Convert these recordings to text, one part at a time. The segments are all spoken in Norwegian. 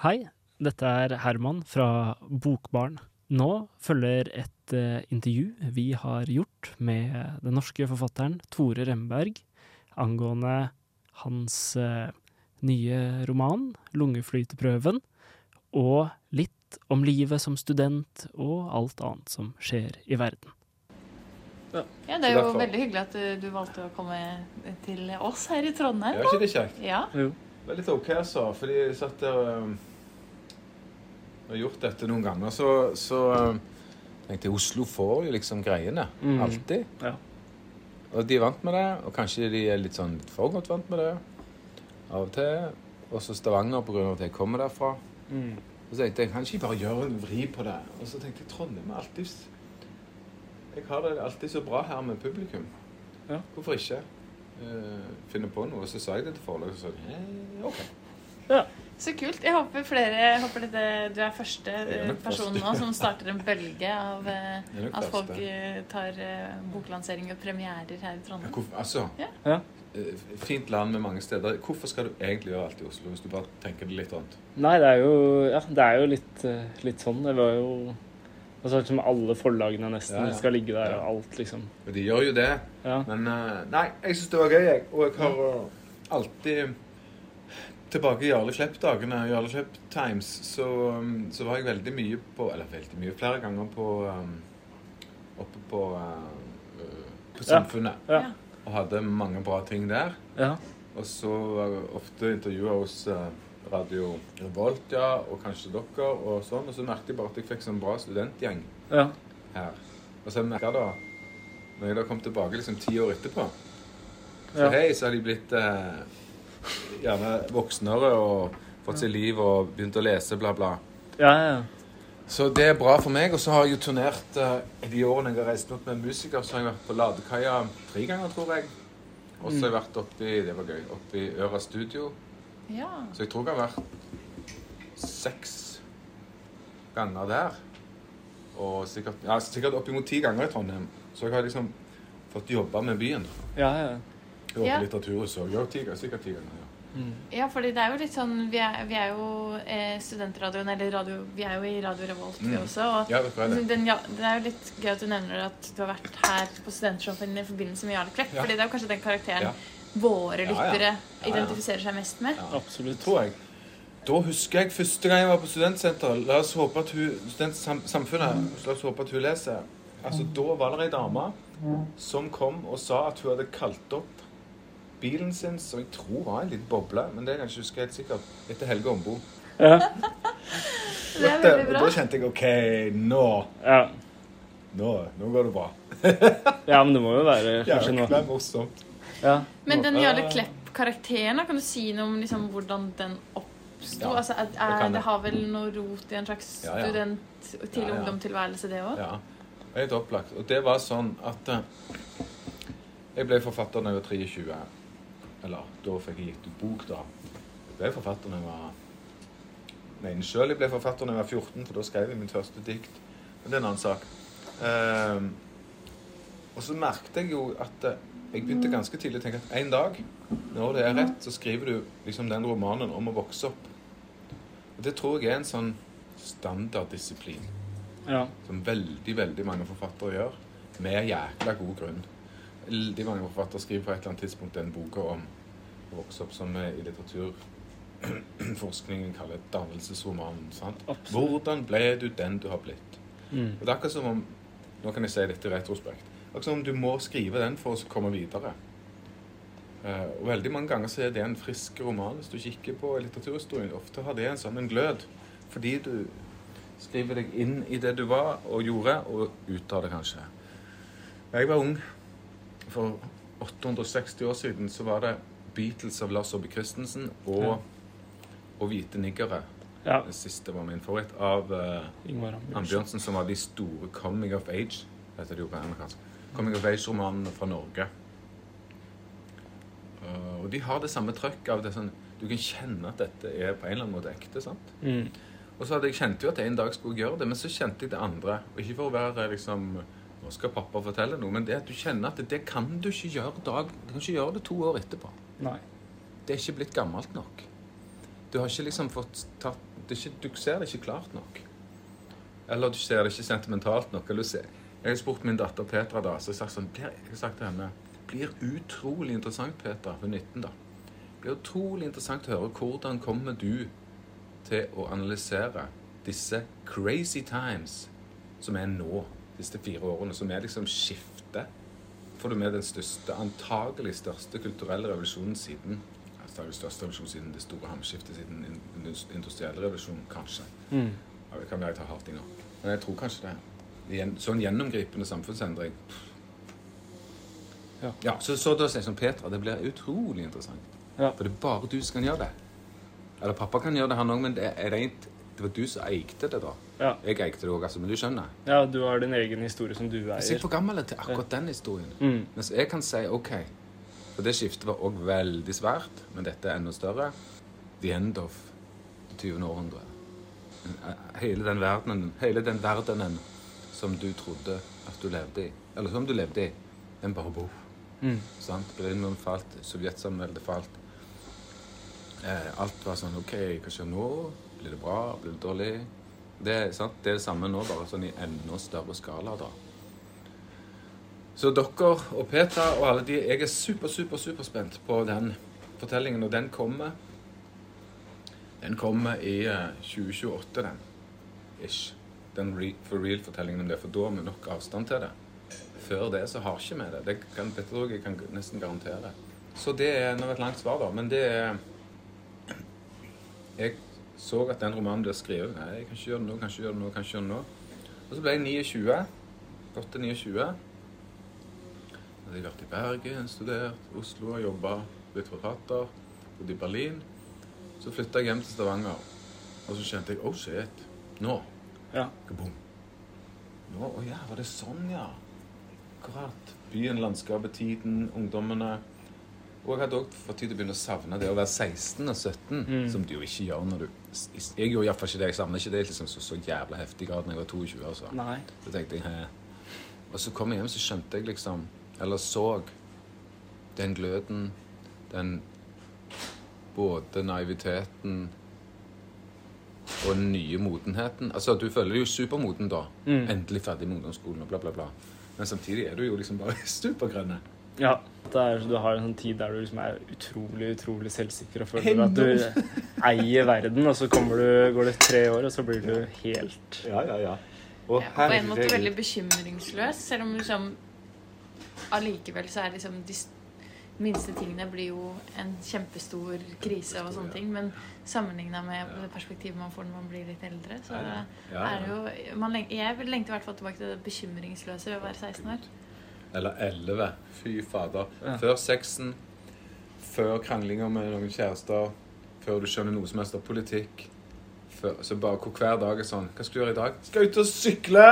Hei, dette er Herman fra Bokbarn. Nå følger et eh, intervju vi har gjort med den norske forfatteren Tore Remberg angående hans eh, nye roman 'Lungeflyteprøven', og litt om livet som student og alt annet som skjer i verden. Ja, Det er jo veldig hyggelig at du, du valgte å komme til oss her i Trondheim. Ja, ikke det kjekt? Ja, Jo. Det var litt OK, altså. Fordi jeg satt der um, og gjort dette noen ganger, så, så um, tenkte jeg Oslo får jo liksom greiene. Mm. Alltid. Ja. Og de er vant med det, og kanskje de er litt sånn litt for godt vant med det av og til. Og så Stavanger av at jeg kommer derfra. Mm. Og så tenkte jeg kan ikke bare gjøre en vri på det. Og så tenkte jeg Trondheim er alltid Jeg har det alltid så bra her med publikum. Ja. Hvorfor ikke uh, finne på noe? Og Så sa jeg det til forlaget, og så sa de OK. OK. Så kult. Jeg håper flere jeg håper dette, du er første er person nå som starter en bølge av eh, at folk eh, tar eh, boklansering og premierer her i Ja, Trondheim. hvorfor, altså, Ja. Ja. Fint land med mange steder. Hvorfor skal du egentlig gjøre alt i Oslo, hvis du bare tenker det litt rundt? Nei, det er jo, ja, det er jo litt, litt sånn. Det var jo altså, som alle forlagene nesten Ja, ja. skal ligge der, og alt, liksom. Og de gjør jo det. Ja. Men nei, jeg syns det var gøy, jeg. Og jeg har alltid Tilbake i Jarle Klepp-dagene, Jarle Klepp Times, så, um, så var jeg veldig mye på Eller veldig mye, flere ganger på um, Oppe på, uh, uh, på Samfunnet. Ja. Ja. Og hadde mange bra ting der. Ja. Og så var jeg ofte intervjua hos uh, Radio Revolt, ja, og kanskje dere, og sånn. Og så merket jeg bare at jeg fikk sånn bra studentgjeng ja. her. Og så merka jeg da, når jeg da kom tilbake liksom ti år etterpå, så Ja. hei, så har de blitt eh, gjerne voksnere og fått seg liv og begynt å lese, bla, bla. Ja, ja. Så det er bra for meg. Og så har jeg jo turnert i de årene jeg har reist rundt med musiker, så har jeg vært på Ladekaia tre ganger, tror jeg. Og så har jeg vært oppi det var gøy, oppi Øra Studio. Ja. Så jeg tror jeg har vært seks ganger der. Og sikkert, ja, sikkert oppimot ti ganger i Trondheim. Så jeg har liksom fått jobba med byen. ja, ja. Og Ja. på. Ja, tiger, sikkert tiger. ja. Mm. ja, fordi det er jo litt sånn Vi er, vi er jo eh, studentradioen, eller radio Vi er jo i Radio Revolt, vi Mm. også. Og Ja, det, er det. Den, ja, det er jo litt gøy at du nevner at du har vært her på studentshowen i forbindelse med Jarle Klepp. Ja. Fordi det er jo kanskje den karakteren Ja. våre Ja, ja. lyttere Ja, ja. identifiserer seg mest med. Ja. Absolutt. Tror jeg. Da husker jeg første gang jeg var på studentsenter. La oss håpe at hun Studentsamfunnet. La oss håpe at hun leser. Altså, Da var det ei dame som kom og sa at hun hadde kalt opp bilen sin, som jeg tror var en liten boble, men det kan jeg ikke huske helt sikkert, etter Helge Ombo. Ja. Det er veldig Og bra. da kjente jeg OK, nå, Ja. nå, nå går det bra. ja, men det må jo være kanskje nå. Jækla morsomt. ja. Men den Ja. Jarle Klepp-karakteren, kan du si noe om liksom, hvordan den oppsto? Ja, altså, er, det er, det har vel noe rot i en slags student til Ja, ja. ungdomstilværelse, det òg? Ja, helt opplagt. Og det var sånn at eh, jeg ble forfatter da jeg var 23. Eller da fikk jeg gitt ut bok, da. Jeg ble forfatter da jeg var Mener sjøl ble forfatter da jeg var 14, for da skrev jeg mitt første dikt. Men det er en annen sak. Eh, og så merket jeg jo at eh, jeg begynte ganske tidlig å tenke at en dag, når det er rett, så skriver du liksom den romanen om å vokse opp. Og det tror jeg er en sånn standarddisiplin ja. som veldig, veldig mange forfattere gjør, med jækla god grunn. Veldig mange forfattere skriver på et eller annet tidspunkt den boka om å vokse opp som i litteraturforskningen kaller dannelsesromanen. sant? Absolutt. Hvordan ble du den du har blitt? Mm. Og det er akkurat som om Nå kan jeg si dette i retrospekt. Akkurat som om du må skrive den for å komme videre. Eh, og veldig mange ganger så er det en frisk roman hvis du kikker på litteraturhistorien. Ofte har det en sånn en glød. Fordi du skriver deg inn i det du var og gjorde, og ut av det kanskje. Jeg var ung, for 860 år siden, så var det Beatles av Lars Saabye Christensen og, Ja. og Hvite niggere. ja. Det siste var min favoritt. Av uh, Ingvar Ambjørnsen. Som var de store coming of age heter det jo på amerikansk. Coming of age-romanene fra Norge. Uh, og de har det samme trøkket av det sånn Du kan kjenne at dette er på en eller annen måte ekte. sant? Mm. Og så hadde jeg kjente jo at jeg en dag skulle gjøre det, men så kjente jeg det andre. Og ikke for å være liksom Nå skal pappa fortelle noe, men det at du kjenner at det, kan du ikke gjøre dag Du kan ikke gjøre det to år etterpå. Nei. Det er ikke blitt gammelt nok. Du har ikke liksom fått tatt det ikke, du ser det ikke klart nok. Eller du ser det ikke sentimentalt nok. Eller du ser. Jeg har spurt min datter Petra da, så jeg har sagt sånn, blir, jeg har sagt til henne blir utrolig interessant, Petra. Hun 19 da. blir utrolig interessant å høre hvordan kommer du til å analysere disse crazy times som er nå, disse fire årene, som er liksom skiftet. Får du med den største, antagelig største kulturelle revolusjonen siden antagelig største revolusjon siden det store hamskiftet, siden den industrielle revolusjonen, kanskje. Mm. Det kan være jeg tar hardt i nå. Men jeg tror kanskje det. Sånn gjennomgripende samfunnsendring. Ja. Ja, så, så da sier jeg som Petra, det blir utrolig interessant. Ja. For det er bare du som kan gjøre det. Eller pappa kan gjøre det, han òg, men det er rent Det var du som eide det, da. Ja. Jeg eide det òg, altså, men du skjønner. ja, du har din egen historie som du eier jeg er for gammel til akkurat den historien. Mm. Mens jeg kan si OK. For det skiftet var òg veldig svært, men dette er enda større. The end of det 20. århundre. Hele den verdenen, hele den verdenen som du trodde at du levde i, eller som du levde i, den bare bor. Mm. Sant? Berlinmuren falt, Sovjetsamveldet falt. Eh, alt var sånn OK, hva skjer nå? Blir det bra? Blir det dårlig? Det, sant? det er det samme nå, bare sånn i enda større skala, da. Så dere og Peter og alle de Jeg er super, super, superspent på den fortellingen, og den kommer Den kommer i eh, 2028, den. Ish. Den re, for real-fortellingen om det, for da har vi nok avstand til det. Før det så har ikke vi det. Det kan, Petter òg nesten garantere. Så det er nå et langt svar, da. Men det er Jeg så at den romanen blir skrevet. Nei, jeg kan ikke gjøre det nå, kan ikke gjøre det nå, kan ikke gjøre det nå. Og så ble jeg 29. Gått til 29. Hadde jeg vært i Bergen, studert, Oslo, og jobba, blitt forfatter, bodd i Berlin. Så flytta jeg hjem til Stavanger, og så kjente jeg oh shit, nå Ja. Kaboom. Nå, å ja, var det sånn, ja. Akkurat. Byen, landskapet, tiden, ungdommene. Og jeg hadde òg fått tid til å begynne å savne det å være 16 og 17, Mm. som du jo ikke gjør når du Jeg gjorde iallfall ikke det. Jeg savner ikke det liksom, så, så jævla heftig grad når jeg var 22. altså. Nei. Så tenkte jeg Hæ? Og så kom jeg hjem, så skjønte jeg liksom Eller så den gløden, den både naiviteten og den nye modenheten. Altså, du føler deg jo supermoden da. Mm. Endelig ferdig med ungdomsskolen og bla, bla, bla. Men samtidig er du jo liksom bare supergrønne. Ja. Det er, du har en sånn tid der du liksom er utrolig utrolig selvsikker og føler at du eier verden, og så du, går det tre år, og så blir du helt Ja, ja, ja. Og Ja, på en måte veldig bekymringsløs, selv om liksom allikevel så er liksom de minste tingene blir jo en kjempestor krise og sånne ting. Men sammenligna med det perspektivet man får når man blir litt eldre, så er det jo man Jeg lengter i hvert fall tilbake til det bekymringsløse ved å være 16 år. Eller 11. Fy fader. Ja. Før sexen, før kranglinger med noen kjærester, før du skjønner noe som helst av politikk. Før, så bare hvor hver dag er sånn Hva skal du gjøre i dag? Skal ut og sykle!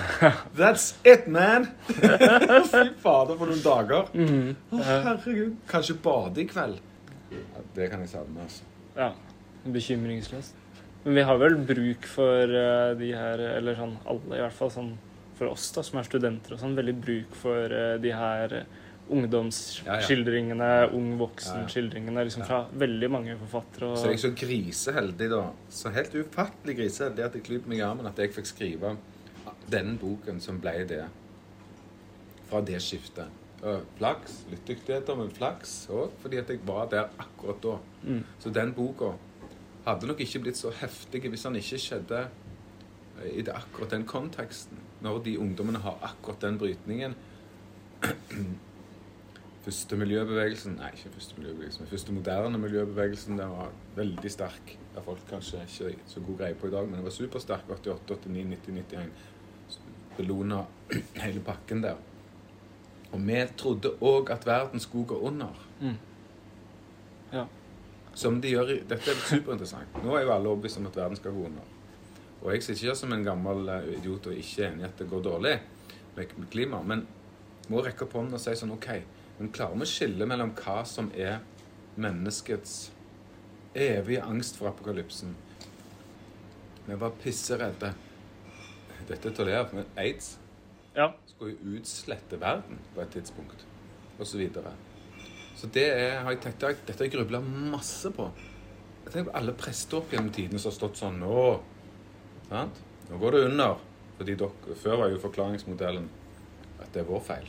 That's it, man! Fy fader, for noen dager. Mhm. Å, herregud. Kanskje bade i kveld. Ja, det kan jeg savne, altså. Ja. Bekymringsløst. Men vi har vel bruk for uh, de her, eller sånn alle i hvert fall, sånn for oss da, som er studenter og sånn, veldig bruk for uh, de her eh, ungdomsskildringene, ung voksen-skildringene, liksom fra veldig mange forfattere. Så jeg er Og, så griseheldig, da. Så helt ufattelig griseheldig at jeg klyper meg i armen at jeg fikk skrive den boken som ble det. Fra det skiftet. Og Flaks. Litt dyktigheter, men flaks òg, fordi at jeg var der akkurat da. mm, Så den boka hadde nok ikke blitt så heftig hvis den ikke skjedde i det akkurat den konteksten. Når de ungdommene har akkurat den brytningen. Første miljøbevegelsen Nei, ikke første miljøbevegelsen, men første moderne miljøbevegelsen den var veldig sterk. Det har folk kanskje ikke så god greie på i dag, men den var supersterk 88, 89, 90, 91. Bellona hele pakken der. Og vi trodde òg at verden skulle gå under. mm. Ja. Som de gjør i Dette er superinteressant. Nå er jo alle overbevist om at verden skal gå under. Og jeg sitter ikke som en gammel eh, idiot og ikke enig i at det går dårlig med klima, men må rekke opp hånden og si sånn OK, men klarer vi å skille mellom hva som er menneskets evige angst for apokalypsen? Vi var pisseredde. Dette er til å le av, men aids ja. skal jo utslette verden på et tidspunkt, og så videre. Så det er, har jeg tenkt, dette har jeg grubla masse på. jeg tenker på alle prester opp gjennom tidene som har stått sånn Nå sant? Nå går det under. Fordi dere, Før var jo forklaringsmodellen at det er vår feil.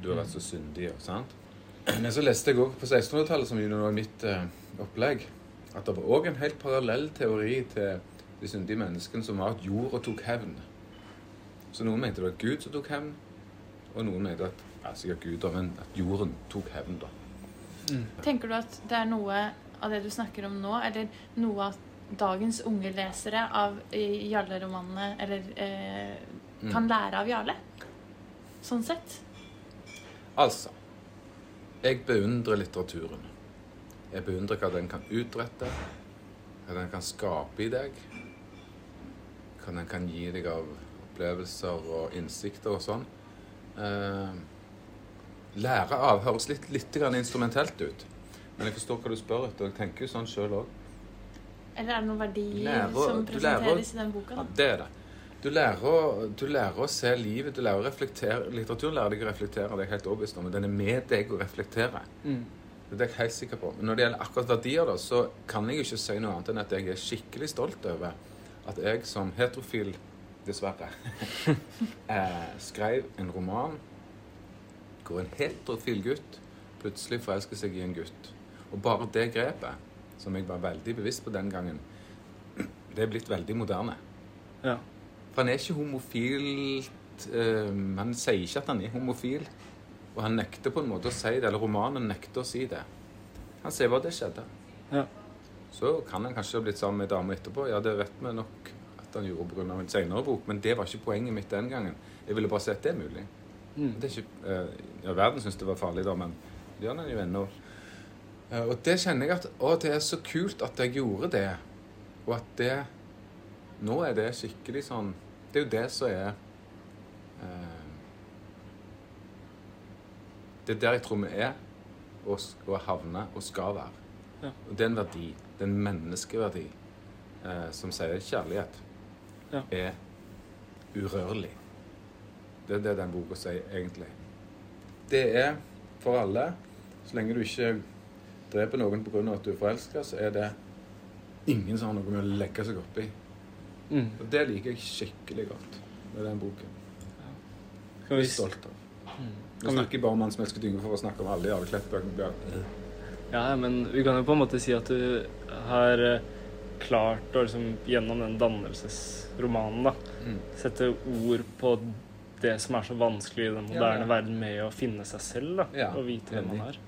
Du har vært så syndig. sant? Men så leste jeg òg på 1600-tallet, som jo var mitt eh, opplegg, at det var òg en helt parallell teori til de syndige menneskene, som var at jorda tok hevn. Så noen mente det var Gud som tok hevn, og noen mente at ja, sikkert Gud, men at jorden tok hevn. da. Tenker du at det er noe av det du snakker om nå, eller noe av dagens unge lesere av eh, Jarle-romanene eller eh, Mm. kan lære av Jarle? Sånn sett? Altså Jeg beundrer litteraturen. Jeg beundrer hva den kan utrette, hva den kan skape i deg, hva den kan gi deg av opplevelser og innsikter og sånn. Eh, lære av høres litt, litt instrumentelt ut, men jeg forstår hva du spør etter. og Jeg tenker jo sånn sjøl òg. Eller er det noen verdier lærer, som presenteres lærer- i den boka? Ja, Da? det er det. Du lærer, å, du lærer å se livet, du lærer å reflektere. Litteraturen lærer deg å reflektere, det er helt overbevist om. men Den er med deg å reflektere. Mm. Det er jeg helt sikker på. Men når det gjelder akkurat verdier, da, så kan jeg ikke si noe annet enn at jeg er skikkelig stolt over at jeg som heterofil, dessverre, eh, skrev en roman hvor en heterofil gutt plutselig forelsker seg i en gutt. Og bare det grepet, som jeg var veldig bevisst på den gangen, det er blitt veldig moderne. Ja. For han er ikke homofilt eh, Han sier ikke at han er homofil. Og han nekter på en måte å si det, eller romanen nekter å si det. Han sier bare det skjedde. Ja. Så kan han kanskje ha blitt sammen med ei dame etterpå. Ja, det vet vi nok at han gjorde pga. en senere bok, men det var ikke poenget mitt den gangen. Jeg ville bare si at det er mulig. Mm. Det er ikke, eh, ja, verden syns det var farlig da, men det gjør den jo ennå. Eh, og det kjenner jeg at Å, det er så kult at jeg gjorde det. Og at det Nå er det skikkelig sånn Det er jo det som er eh, Det er der jeg tror vi er, og, og havner, og skal være. Ja. Og det er en verdi. Det er en menneskeverdi eh, som sier kjærlighet Ja. er urørlig. Det er det den boka sier, egentlig. Det er for alle. Så lenge du ikke dreper noen pga. at du er forelska, så er det ingen som har noe med å legge seg oppi. Mm. Og det liker jeg skikkelig godt med den boken. Kan Jeg er stolt av. Mm. Vi, snakker bare om han som elsker Dynge for å snakke om alle Jarle Klepp-bøkene. ja, men vi kan jo på en måte si at du har eh, klart å liksom, gjennom den dannelsesromanen da, Mm. sette ord på det som er så vanskelig i den moderne ja. verden med å finne seg selv da, Ja, og vite hvem man er.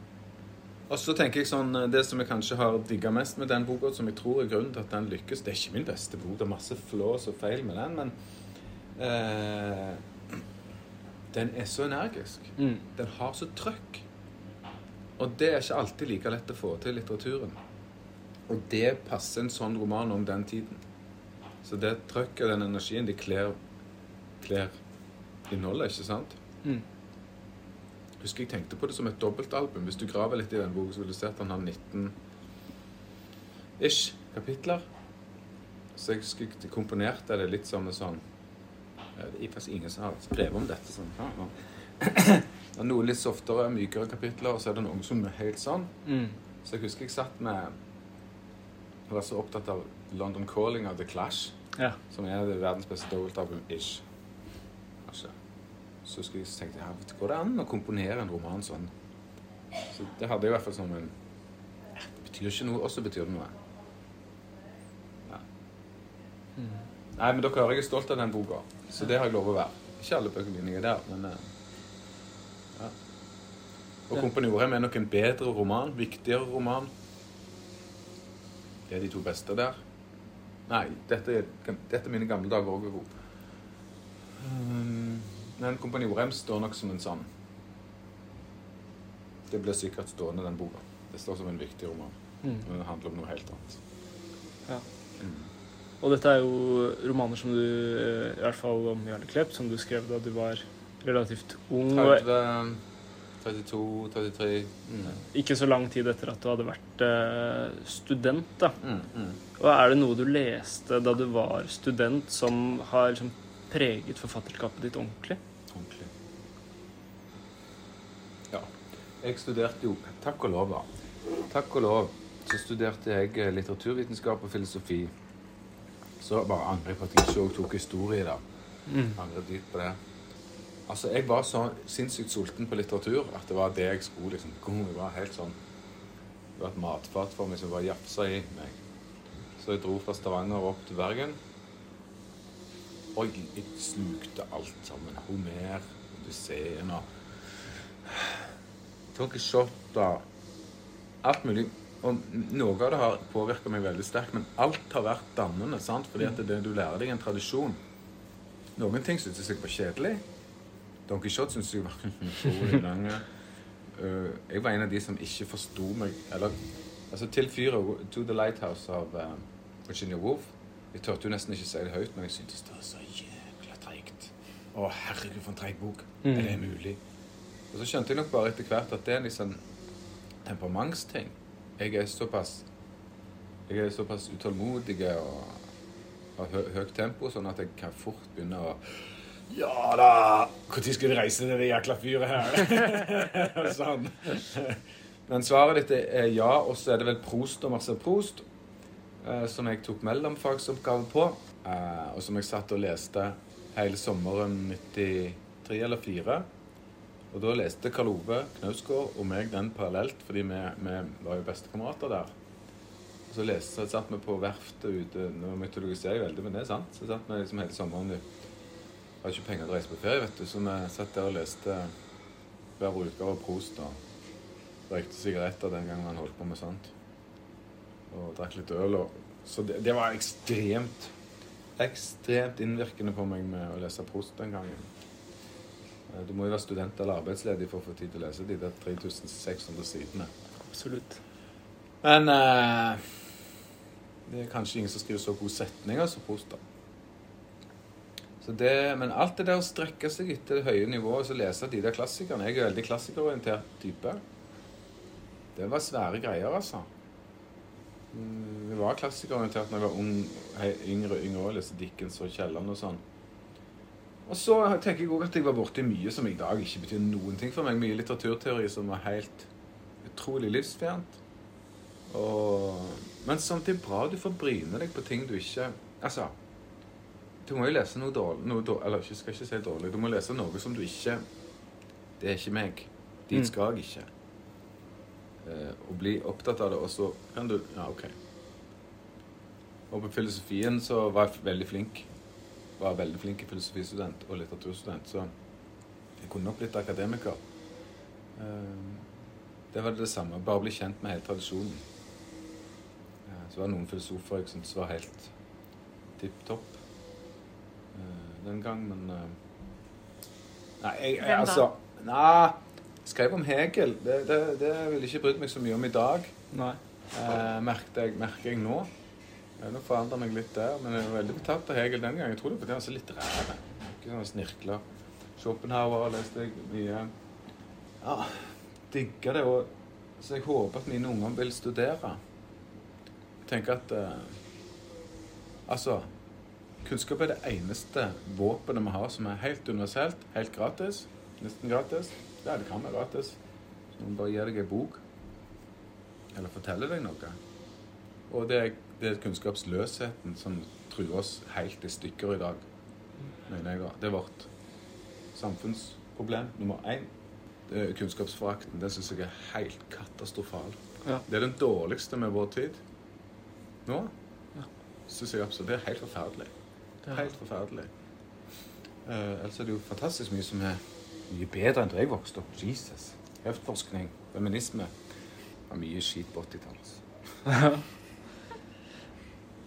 Og så tenker jeg sånn, Det som jeg kanskje har digga mest med den boka, som jeg tror er grunnen til at den lykkes Det er ikke min beste bok, det er masse flås og feil med den, men eh, Den er så energisk. Mm. Den har så trøkk. Og det er ikke alltid like lett å få til i litteraturen. Og det passer en sånn roman om den tiden. Så det trøkket og den energien, de kler, kler innholdet, ikke sant? Mm. Husker jeg tenkte på det som et dobbeltalbum. Hvis du graver litt i den boken, så vil du se at han har 19 ish kapitler. Så jeg husker jeg komponerte det litt som en sånn Det er faktisk ingen som har skrevet om dette. sånn. Det er noe litt softere, mykere kapitler, og så er det noen som er helt sånn. Mm. Så jeg husker jeg satt med Jeg var så opptatt av London Calling av The Clash, Ja. som er det verdens beste dobbeltalbum ish. Altså. Så skulle jeg tenkte jeg, ja, går det an å komponere en roman sånn? Så det hadde jeg i hvert fall som en Det betyr ikke noe, og så betyr det noe. Ja. Mm. Nei, men dere hører jeg er stolt av den boka, så det har jeg lov å være. Ikke alle bøkene mine er der, men eh, ja. Og. 'Kompani Orheim' er nok en bedre roman, viktigere roman. Det er de to beste der. Nei, dette er, dette er mine gamle dager òg, Rop. Um, men 'Kompani Orheim' står nok som en sånn Det blir sikkert stående, den boka. Det står som en viktig roman. Mm. Men det handler om noe helt annet. Ja. Mm. Og dette er jo romaner som du, eh, i hvert fall om Jarle Klepp, som du skrev da du var relativt ung. 30, 32, 33 mm. Ikke så lang tid etter at du hadde vært eh, student. da. Mm, mm. Og Er det noe du leste da du var student som har liksom preget forfatterskapet ditt ordentlig? Ordentlig. Ja. Jeg studerte jo Takk og lov, da. Takk og lov så studerte jeg eh, litteraturvitenskap og filosofi. Så bare angrer jeg på at jeg ikke tok historie, da. Mm. Angrer dypt på det. Altså, jeg var så sinnssykt sulten på litteratur at det var det jeg skulle liksom Det var helt sånn Det var et matfat for meg som bare jafsa i meg. Så jeg dro fra Stavanger opp til Bergen. Og jeg, jeg slukte alt sammen. Homer, Odysseen og og alt mulig. Og noe av det har påvirka meg veldig sterkt, men alt har vært dannende. sant? Fordi at det du lærer deg, en tradisjon. Noen ting syntes jeg var kjedelig. Don Quijote syntes jeg var utrolig lang. Uh, jeg var en av de som ikke forsto meg Eller altså til fyret To the Lighthouse av uh, Virginia Woolf. Jeg turte jo nesten ikke si det høyt, men jeg syntes det var så jækla treigt. Å, herregud, for en treig bok. Mm. Er det mulig? Og så skjønte jeg nok bare etter hvert at det er en liksom temperamentsting. Jeg er såpass Jeg er såpass utålmodig og har hø høyt tempo, sånn at jeg kan fort begynne å Ja da! Når skal vi reise til det jækla fyret her? sånn. Men svaret ditt er ja, og så er det vel Prost og masse Prost som jeg tok mellomfagsoppgave på, eh, og som jeg satt og leste hele sommeren 93 eller 4. Og da leste Karl Ove Knausgård og meg den parallelt, fordi vi, vi var jo bestekamerater der. Og så leste, satt vi på verftet ute Nå mytologiserer jeg veldig, men det er sant. Så satt vi liksom hele sommeren Vi hadde ikke penger til å reise på ferie, vet du, så vi satt der og leste hver utgave av Prost og røykte sigaretter den gangen han holdt på med sånt. Og drakk litt øl. Og, så det, det var ekstremt ekstremt innvirkende på meg med å lese Prost den gangen. Eh, Du må jo være student eller arbeidsledig for å få tid til å lese de der 3600 sidene. Absolutt. Men eh, det er kanskje ingen som skriver så gode setninger som Prost, da. Så det, men alt det der å strekke seg etter det høye nivået og lese de der klassikerne Jeg er veldig klassikerorientert type. Det var svære greier, altså. Jeg var klassikerorientert da jeg var ung, yngre, yngre og leste Dickens og Kielland og sånn. Og så tenker jeg òg at jeg var borti mye som i dag ikke betyr noen ting for meg. Mye litteraturteori som var helt utrolig livsfjernt. Og, men samtidig bra du får bryne deg på ting du ikke Altså, du må jo lese noe dårlig, noe dårlig Eller jeg skal ikke si dårlig. Du må lese noe som du ikke Det er ikke meg. Dit Mm. skal jeg ikke. Eh, og bli opptatt av det, og så kan du Ja, OK. Og på filosofien så var jeg veldig flink. Var veldig flink filosofistudent og litteraturstudent, så jeg kunne nok blitt akademiker. Eh, det var det samme. Bare bli kjent med hele tradisjonen. Eh, så var det noen filosofer jeg syntes var helt tipp topp eh, den gang, men eh, Nei, jeg, jeg altså Nei, skrev om Hegel. Det, det, det ville jeg ikke brydd meg så mye om i dag. Nei. Eh, merker, jeg, merker jeg nå. Jeg forandrer meg litt der, men jeg var veldig betatt av Hegel den gangen. Jeg tror det var så litterær. Ikke sånn snirkler. Schopenhauer leste jeg mye. Ja, digger det. Og, så jeg håper at mine unger vil studere. Jeg tenker at eh, Altså, kunnskap er det eneste våpenet vi har som er helt universelt, helt gratis. Nesten gratis. Ja, det kan være gratis. Så man bare gir deg en bok. Eller forteller deg noe. Og det er, det er kunnskapsløsheten som truer oss helt i stykker i dag, mener jeg. Det er vårt samfunnsproblem nummer én. Det er kunnskapsforakten. Den syns jeg er helt katastrofal. Ja. Det er den dårligste med vår tid. Nå Ja. syns jeg absolutt det er helt forferdelig. Ja. Helt forferdelig. Uh, ellers er det jo fantastisk mye som er mye bedre enn da jeg vokste opp. Jesus. Kreftforskning, feminisme. Det var mye skit på 80-tallet. Altså.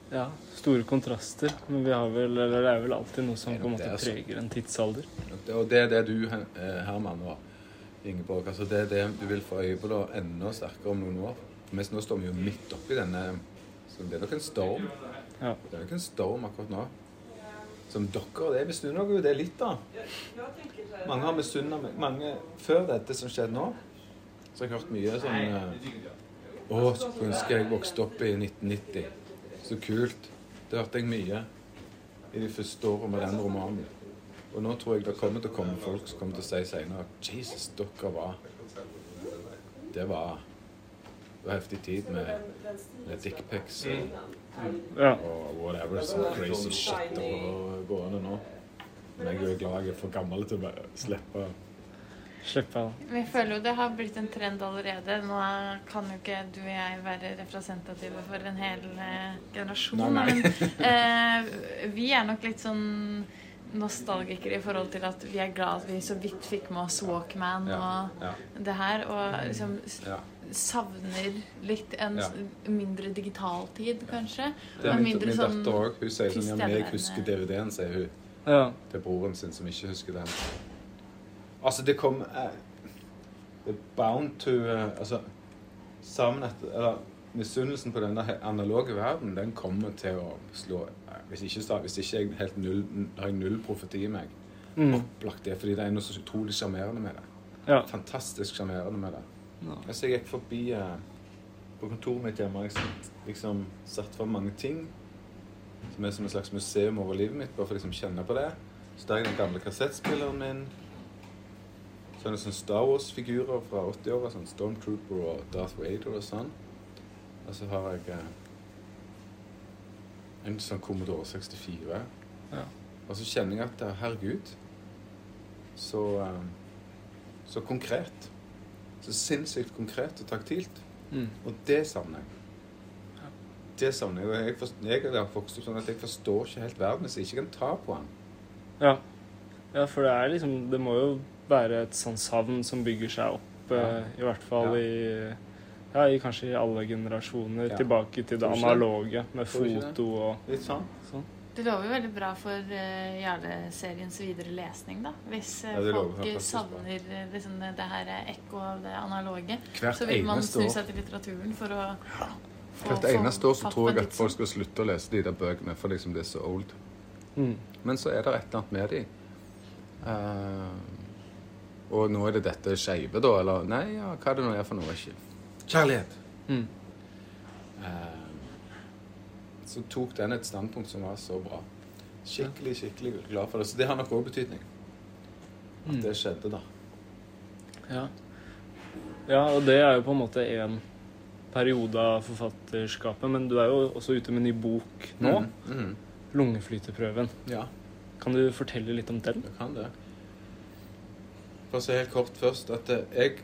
Ja, store kontraster. Men vi har vel, eller det er vel alltid noe som på en måte altså. preger en tidsalder. Og det er det du, eh, Herman og Ingeborg, altså det er det du vil få øye på da enda sterkere om noen år. Mens nå står vi jo midt oppi denne så Det er nok en storm. Ja. Det er nok en storm akkurat nå. Som dere det misunner dere jo det litt, da. Mange har misunna meg mange Før dette som skjedde nå, så har jeg hørt mye sånn eh, Å, skulle ønske jeg vokste opp i 1990. Så kult. Det hørte jeg mye i de første årene med den romanen. Og nå tror jeg det kommer til å komme folk som kommer til å si senere at Jesus, dere var Det var heftig tid med, med dickpics og, Ja. og whatever. Sånn crazy shit og gående nå. Men jeg er glad jeg er for gammel til å bare slippe Slippe Vi føler jo det har blitt en trend allerede. Nå kan jo ikke du og jeg være representative for en hel eh, generasjon. Nei, nei. Men eh, vi er nok litt sånn nostalgikere i forhold til at vi er glad at vi så vidt fikk med oss Walkman Ja. og Ja. det her. Og liksom ja. Savner litt en Ja. mindre digital tid, kanskje. Det er min, mindre min sånn datter òg. Hun sier sånn Ja, men jeg husker DVD-en, sier hun Ja. til broren sin, som ikke husker den. Altså, det kom uh, er bound to uh, Altså, sammen etter Eller misunnelsen på denne analoge verden, den kommer til å slå uh, Hvis ikke, hvis ikke jeg helt null, har jeg null profeti i meg. Mm. Opplagt det, fordi det er noe så utrolig sjarmerende med det. Ja. Fantastisk sjarmerende med det. Ja. Altså, jeg gikk forbi uh, På kontoret mitt hjemme jeg liksom, satt for mange ting som er som et slags museum over livet mitt, bare for å liksom kjenne på det. Så der er den gamle kassettspilleren min. Så er det sånne Star Wars-figurer fra 80-åra, sånn Stormtrooper og Darth Vader og sånn. Og så har jeg uh, en sånn Commodore 64. Ja. Og så kjenner jeg at eh, herregud, så, så konkret. Så sinnssykt konkret og taktilt. Mm. Og det savner jeg. Det savner jeg. Og jeg, forst- jeg har vokst opp sånn at jeg forstår ikke helt verden hvis jeg ikke kan ta på den. Ja. ja, for det er liksom Det må jo være et sånn savn som bygger seg opp, Ja. eh, i hvert fall Ja. i ja, i kanskje i alle generasjoner. Ja. Tilbake til det analoge med foto og Litt sånn. sånn. Det lover jo veldig bra for uh, Jarle-seriens videre lesning, da. Hvis uh, Ja, lover folk savner liksom, det, det her ekko av det analoge, Hvert så vil man snu seg til litteraturen for å få- Hvert eneste år så tror jeg at folk skal slutte å lese de der bøkene, for liksom det er så old. Mm. Men så er det et eller annet med de. Uh, og nå er det dette skeive, da, eller Nei, ja, hva er det nå er for noe? Kjærlighet. Mm. Eh, så tok den et standpunkt som var så bra. Skikkelig, skikkelig glad for det. Så det har nok òg betydning. At Mm. det skjedde, da. Ja. ja, og det er jo på en måte en periode av forfatterskapet, men du er jo også ute med en ny bok nå. Mm. Mm. 'Lungeflyteprøven'. Ja, Kan du fortelle litt om den? jeg kan det. Å si helt kort først at jeg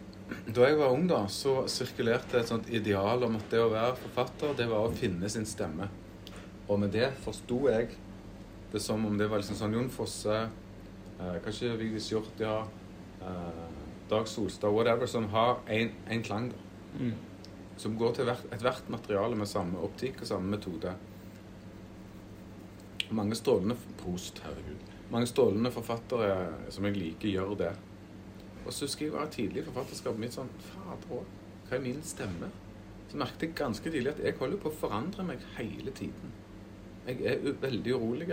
Da jeg var ung, da, så sirkulerte et sånt ideal om at det å være forfatter, det var å finne sin stemme. Og med det forsto jeg det som om det var liksom sånn Jon Fosse, eh, kanskje Vigdis Hjorth, ja, eh, Dag Solstad, whatever, som har én klang. Mm. som går til hvert, ethvert materiale med samme optikk og samme metode. Mange strålende Prost, herregud. Mange strålende forfattere som jeg liker, gjør det. Og så husker jeg var tidlig i forfatterskapet mitt sånn Fader òg, hva er min stemme? Så merket jeg ganske tidlig at jeg holder på å forandre meg hele tiden. Jeg er veldig urolig.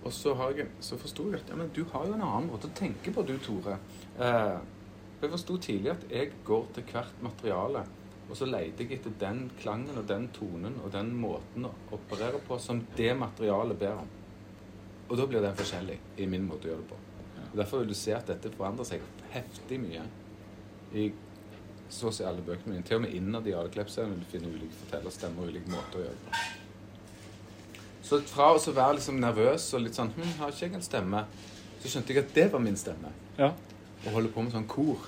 Og så, har jeg, så forsto jeg at ja, men du har jo en annen måte å tenke på, du, Tore. Eh, jeg forsto tidlig at jeg går til hvert materiale og så leter jeg etter den klangen og den tonen og den måten å operere på som det materialet ber om. Og da blir den forskjellig i min måte å gjøre det på. Og Derfor vil du se at dette forandrer seg heftig mye i så å si alle bøkene mine. Til og med innad i alle Klepp-serien vil du finne ulike fortellerstemmer og ulike måter å gjøre det på. Så fra å være liksom nervøs og litt sånn hm, har ikke jeg en stemme? Så skjønte jeg at det var min stemme. Ja. Å holde på med sånn kor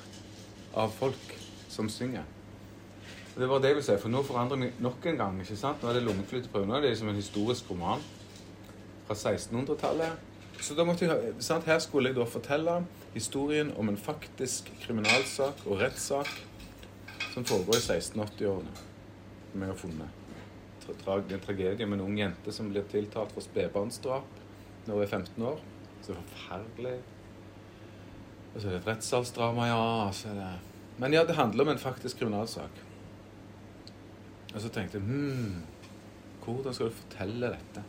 av folk som synger. Og Det var det jeg ville si, for nå forandrer vi nok en gang. ikke sant? Nå er det lungeflyteprøve. Nå er det liksom en historisk roman fra 1600-tallet. Så da måtte jeg, sant? Her skulle jeg da fortelle historien om en faktisk kriminalsak og rettssak som foregår i 1680-årene, som jeg har funnet. Tra en tragedie med en ung jente som blir tiltalt for spedbarnsdrap når hun er 15 år. Så forferdelig. Og så er det et rettssalsdrama, ja. Er det... Men ja, det handler om en faktisk kriminalsak. Og så tenkte jeg hmm, hvordan skal du fortelle dette?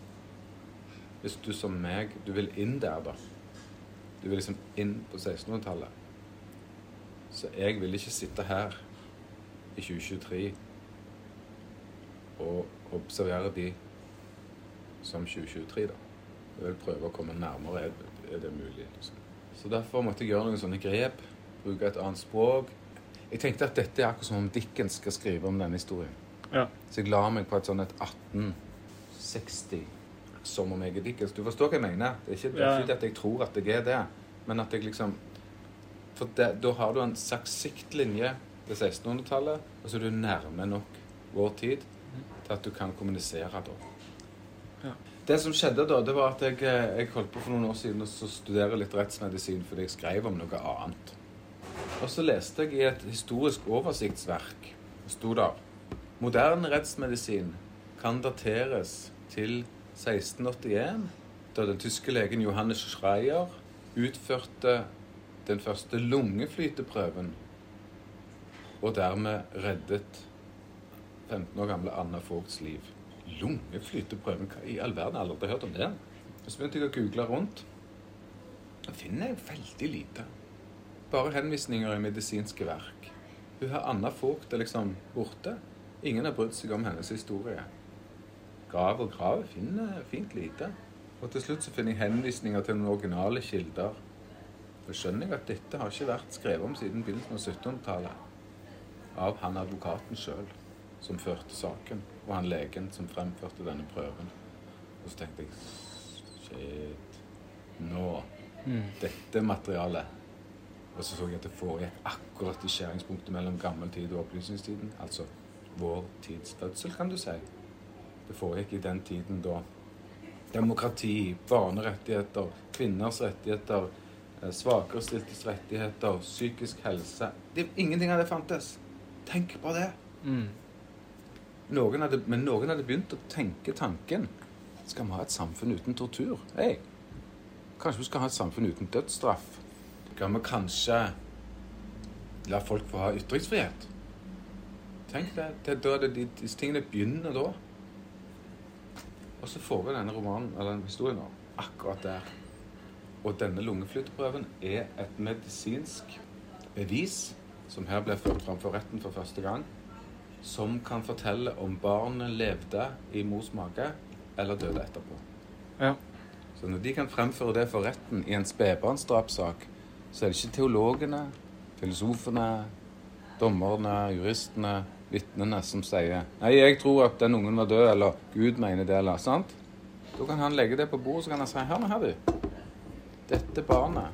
Hvis du som meg, du vil inn der, da. Du vil liksom inn på 1600-tallet. Så jeg vil ikke sitte her i 2023 og observere de som 2023, da. Jeg vil prøve å komme nærmere, er, det mulig? Liksom. Så derfor måtte jeg gjøre noen sånne grep. Bruke et annet språk. Jeg tenkte at dette er akkurat som om Dickens skal skrive om denne historien. Ja. Så jeg la meg på et sånn et 1860 som om jeg er Dickens. Du forstår hva jeg mener? Det er ikke, det er ikke at jeg tror at jeg er det, men at jeg liksom For det, da har du en saksiktlinje siktlinje til 1600-tallet, og så er du nærme nok vår tid til at du kan kommunisere da. Ja. Det som skjedde da, det var at jeg, eh, jeg holdt på for noen år siden å studere litt rettsmedisin fordi jeg skrev om noe annet. Og så leste jeg i et historisk oversiktsverk, det sto der Moderne rettsmedisin kan dateres til 1681, da den tyske legen Johannes Schreier utførte den første lungeflyteprøven, og dermed reddet 15 år gamle Anna Vogts liv. Lungeflyteprøven? Hva i all verden? Jeg har aldri hørt om det. Så begynte jeg å google rundt. Da finner jeg veldig lite. Bare henvisninger i medisinske verk. Hun har Anna Vogt liksom borte. Ingen har brydd seg om hennes historie. Grav og grav finner fint lite. Og til slutt så finner jeg henvisninger til noen originale kilder. Da skjønner jeg at dette har ikke vært skrevet om siden begynnelsen av 1700-tallet. Av han advokaten sjøl som førte saken, og han legen som fremførte denne prøven. Og så tenkte jeg Shit. Nå. Dette materialet. Og så så jeg at det foregikk akkurat i skjæringspunktet mellom gammel tid og opplysningstiden. Altså vår tids fødsel, kan du si. Det foregikk i den tiden da demokrati, barnerettigheter, kvinners rettigheter, eh, svakerstiltes rettigheter, psykisk helse det, Ingenting av det fantes. Tenk på det. Mm. Noen hadde, men noen hadde begynt å tenke tanken. Skal vi ha et samfunn uten tortur? Hey. kanskje vi skal ha et samfunn uten dødsstraff? Skal vi kanskje la folk få ha ytringsfrihet? Tenk det. det er det de, disse tingene begynner da. Og så får vi denne romanen, eller denne historien nå, akkurat der. Og denne lungeflyteprøven er et medisinsk bevis som her ble ført fram for retten for første gang som kan fortelle om barnet levde i mors mage eller døde etterpå. Ja. Så når de kan fremføre det for retten i en spedbarnsdrapssak, så er det ikke teologene, filosofene, dommerne, juristene, vitnene som sier Nei, jeg tror at den ungen var død, eller Gud mener det, eller sant? Da kan han legge det på bordet, så kan han si Hør nå her, du. Dette barnet,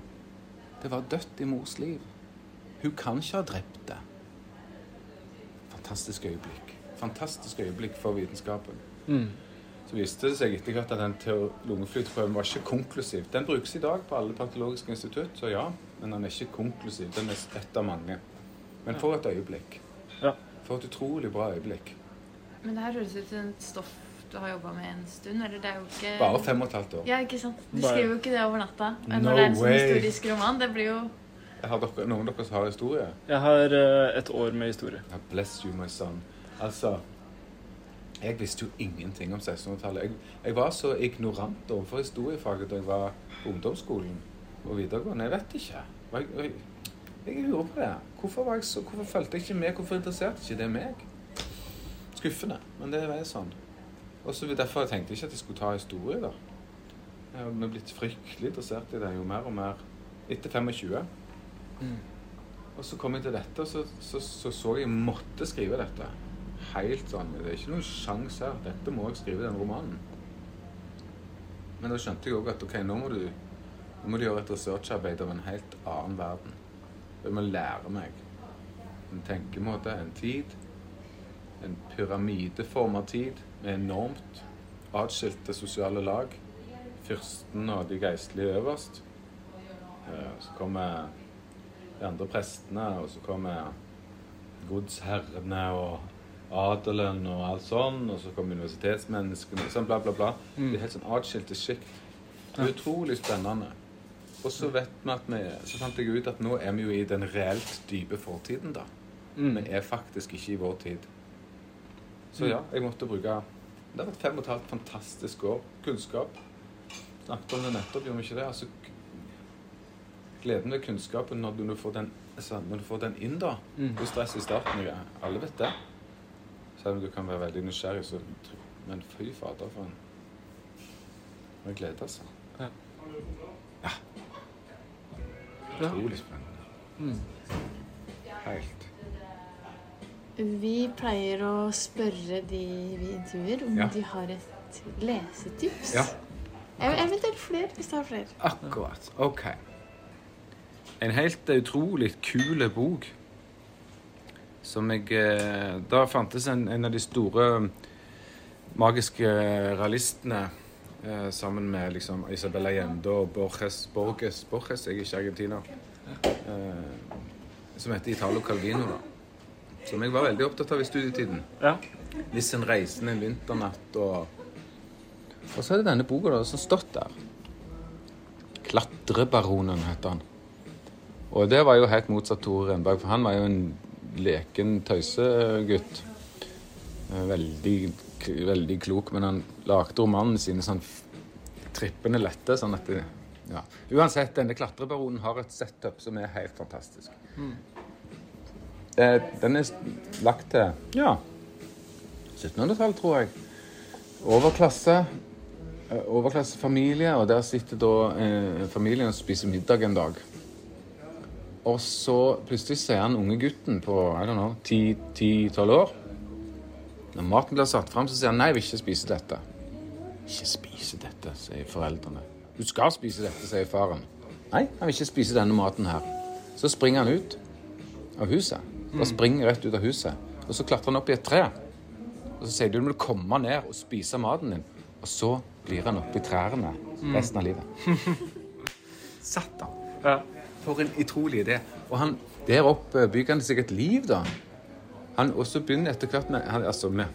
det var dødt i mors liv. Hun kan ikke ha drept det fantastisk øyeblikk. Fantastisk øyeblikk for vitenskapen. Mm. Så viste det seg etter hvert at den lungeflyteprøven var ikke konklusiv. Den brukes i dag på alle patologiske institutt, så ja, men den er ikke konklusiv. Den er ett av mange. Men for et øyeblikk. Ja. For et utrolig bra øyeblikk. Men det her høres ut som et stoff du har jobba med en stund. Eller det er jo ikke Bare fem og et halvt år. Ja, ikke sant? Du skriver jo ikke det over natta. Men No når det er en sånn historisk roman, det blir jo Har dere, noen av dere som har historie? Jeg har eh, et år med historie. God bless you, my son. Altså, jeg visste jo ingenting om 1600-tallet. Jeg, jeg var så ignorant overfor historiefaget da jeg var på ungdomsskolen og videregående. Jeg vet ikke. Jeg, jeg, jeg lurer på det. Hvorfor, var jeg så, hvorfor fulgte jeg ikke med? Hvorfor interesserte ikke det meg? Skuffende, men det er sånn. Og så Derfor tenkte jeg ikke at jeg skulle ta historie. da. Jeg har blitt fryktelig interessert i det jo mer og mer etter 25. Og så kom jeg til dette, og så så, så, så jeg måtte skrive dette. Helt sånn. Det er ikke noen sjanse her. Dette må jeg skrive, den romanen. Men da skjønte jeg òg at ok, nå må du nå må du gjøre et researcharbeid av en helt annen verden. Jeg må lære meg en tenkemåte, en tid. En pyramideforma tid med enormt atskilte sosiale lag. Fyrsten og de geistlige øverst. Eh, Så kommer de andre prestene, og så kommer godsherrene og adelen og alt sånn, og så kommer universitetsmenneskene, og sånn bla, bla, bla. Mm. Det er helt sånn atskilte sjikt. Utrolig spennende. Og så vet vi at vi, så fant jeg ut at nå er vi jo i den reelt dype fortiden, da. Mm. Vi er faktisk ikke i vår tid. Så ja, jeg måtte bruke Det har vært fem og et halvt fantastisk år. Kunnskap. Snakket om det nettopp, gjorde vi ikke det? Altså, gleden ved kunnskapen når du, får den, altså, når du får den inn, da. Mm. Det er stress i starten. Ja. Alle vet det. Selv om du kan være veldig nysgjerrig, så Men fy fader, for en en glede, altså. Ja. Ja. Utrolig spennende. Mm. Helt. Vi pleier å spørre de vi intervjuer, om Ja. de har et lesetips. Ja. Ev- Eventuelt flere, hvis du har flere. Akkurat. OK. En helt utrolig kul bok som jeg eh, Da fantes en, en av de store magiske realistene eh, sammen med liksom Isabel Allende og Borges Borges, Borges jeg er ikke argentiner. Eh, som heter Italo Calvino. da. Som jeg var veldig opptatt av i studietiden. Ja. Hvis en reisende en vinternatt og Og så er det denne boka da, som stått der. 'Klatrebaronen' heter han. Og det var jo helt motsatt Tore Renberg, for han var jo en leken tøysegutt. Eh, Veldig, veldig klok, men han lagde romanene sine sånn trippende lette, sånn at det, ja. Uansett, denne klatrebaronen har et setup som er helt fantastisk. Eh, Den er lagt til ja, 1700-tallet, tror jeg. Overklasse. eh, Overklassefamilie, og der sitter da eh, familien og spiser middag en dag. Og så plutselig ser han unge gutten på I don't know, 10-12 år Når maten blir satt fram, så sier han nei, jeg vil ikke spise dette. Ikke spise dette, sier foreldrene. Du skal spise dette, sier faren. Nei, han vil ikke spise denne maten her. Så springer han ut av huset. Og springer rett ut av huset. Og så klatrer han opp i et tre. Og så sier du du må komme ned og spise maten din. Og så blir han oppi trærne resten av livet. Satt han. Ja. For en utrolig idé. Og han, der oppe bygger han seg et liv, da. Han også begynner etter hvert med han, Altså med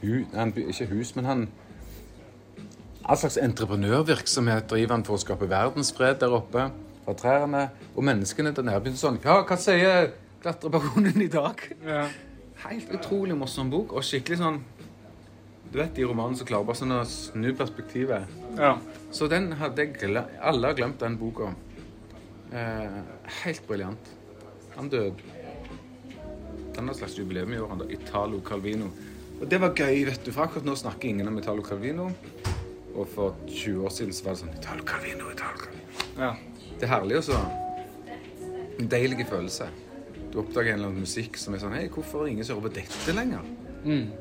hu, han, Ikke hus, men han All slags entreprenørvirksomhet driver han for å skape verdensfred der oppe. Fra trærne. Og menneskene der nede begynner sånn Ja, hva sier klatrebaronen i dag? Ja. Helt utrolig morsom bok, og skikkelig sånn Du vet de romanene som klarer bare sånn å snu perspektivet. ja. Så den hadde jeg glemt. Alle har glemt den boka. Eh, helt briljant. Han døde. denne slags jubileum i år, han da. Italo Calvino. Og det var gøy, vet du, for akkurat nå snakker ingen om Italo Calvino. Og for 20 år siden så var det sånn Italo Calvino, Italo Calvino. ja. Det er herlig også. En deilig følelse. Du oppdager en eller annen musikk som er sånn Hei, hvorfor er ingen som hører på dette lenger? Mm.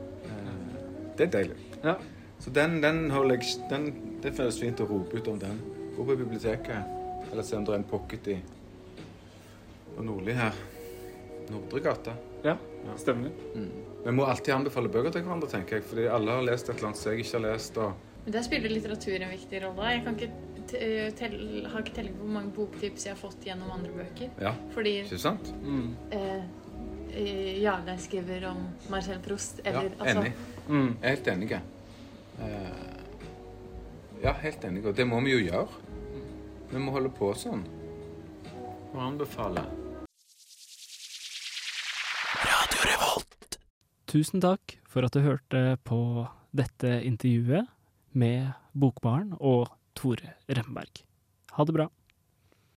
Det er deilig. ja. Så den, den holder jeg den, Det føles fint å rope ut om den. Gå på biblioteket, eller se om det er en pocket i på Nordli her. Nordregata. Ja, ja. Stemmer. Vi må alltid anbefale bøker til hverandre, tenker jeg. Fordi alle har lest et eller annet som jeg ikke har lest. og Men der spiller litteratur en viktig rolle. Jeg kan ikke eh, har ikke telling på hvor mange boktips jeg har fått gjennom andre bøker. Ja, Fordi ikke sant? Mm. eh, eh, Jarle skriver om Marcel Proust, Ja, eller altså enig. Mm. Jeg er helt enig. Eh, ja, helt enig. Og det må vi jo gjøre. Vi må holde på sånn. Og anbefale. Tusen takk for at du hørte på dette intervjuet med Bokbaren og Tore Remberg. Ha det bra.